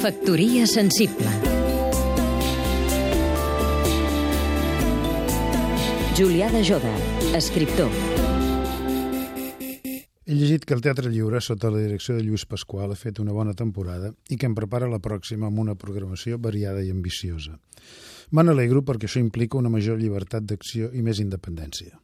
Factoria sensible Julià de Joda, escriptor He llegit que el Teatre Lliure, sota la direcció de Lluís Pasqual, ha fet una bona temporada i que em prepara la pròxima amb una programació variada i ambiciosa. Me n'alegro perquè això implica una major llibertat d'acció i més independència.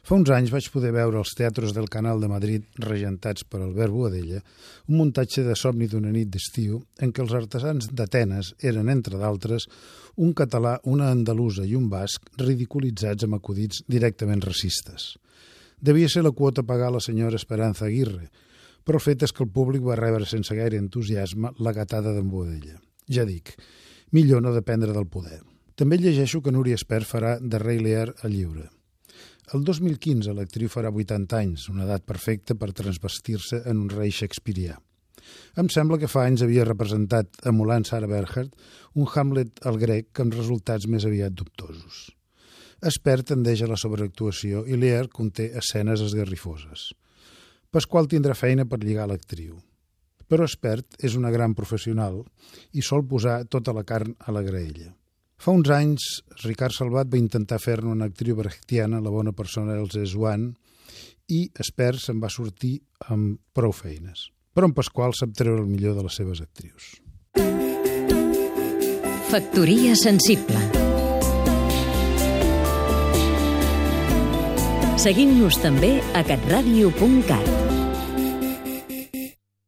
Fa uns anys vaig poder veure als teatres del Canal de Madrid, regentats per Albert Boadella, un muntatge de somni d'una nit d'estiu en què els artesans d'Atenes eren, entre d'altres, un català, una andalusa i un basc ridiculitzats amb acudits directament racistes. Devia ser la quota a pagar la senyora Esperanza Aguirre, però el fet és que el públic va rebre sense gaire entusiasme la gatada d'en Boadella. Ja dic, millor no dependre del poder. També llegeixo que Núria Espert farà de Rei Lear a lliure. El 2015 l'actriu farà 80 anys, una edat perfecta per transvestir-se en un rei shakespearià. Em sembla que fa anys havia representat, emulant Sarah Bernhardt, un Hamlet al grec amb resultats més aviat dubtosos. Espert tendeix a la sobreactuació i Lear conté escenes esgarrifoses. Pasqual tindrà feina per lligar l'actriu. Però Espert és una gran professional i sol posar tota la carn a la graella. Fa uns anys, Ricard Salvat va intentar fer-ne una actriu brechtiana, la bona persona Els Eswan, i Espert se'n va sortir amb prou feines. Però en Pasqual sap treure el millor de les seves actrius. Factoria sensible Seguim-nos també a catradio.cat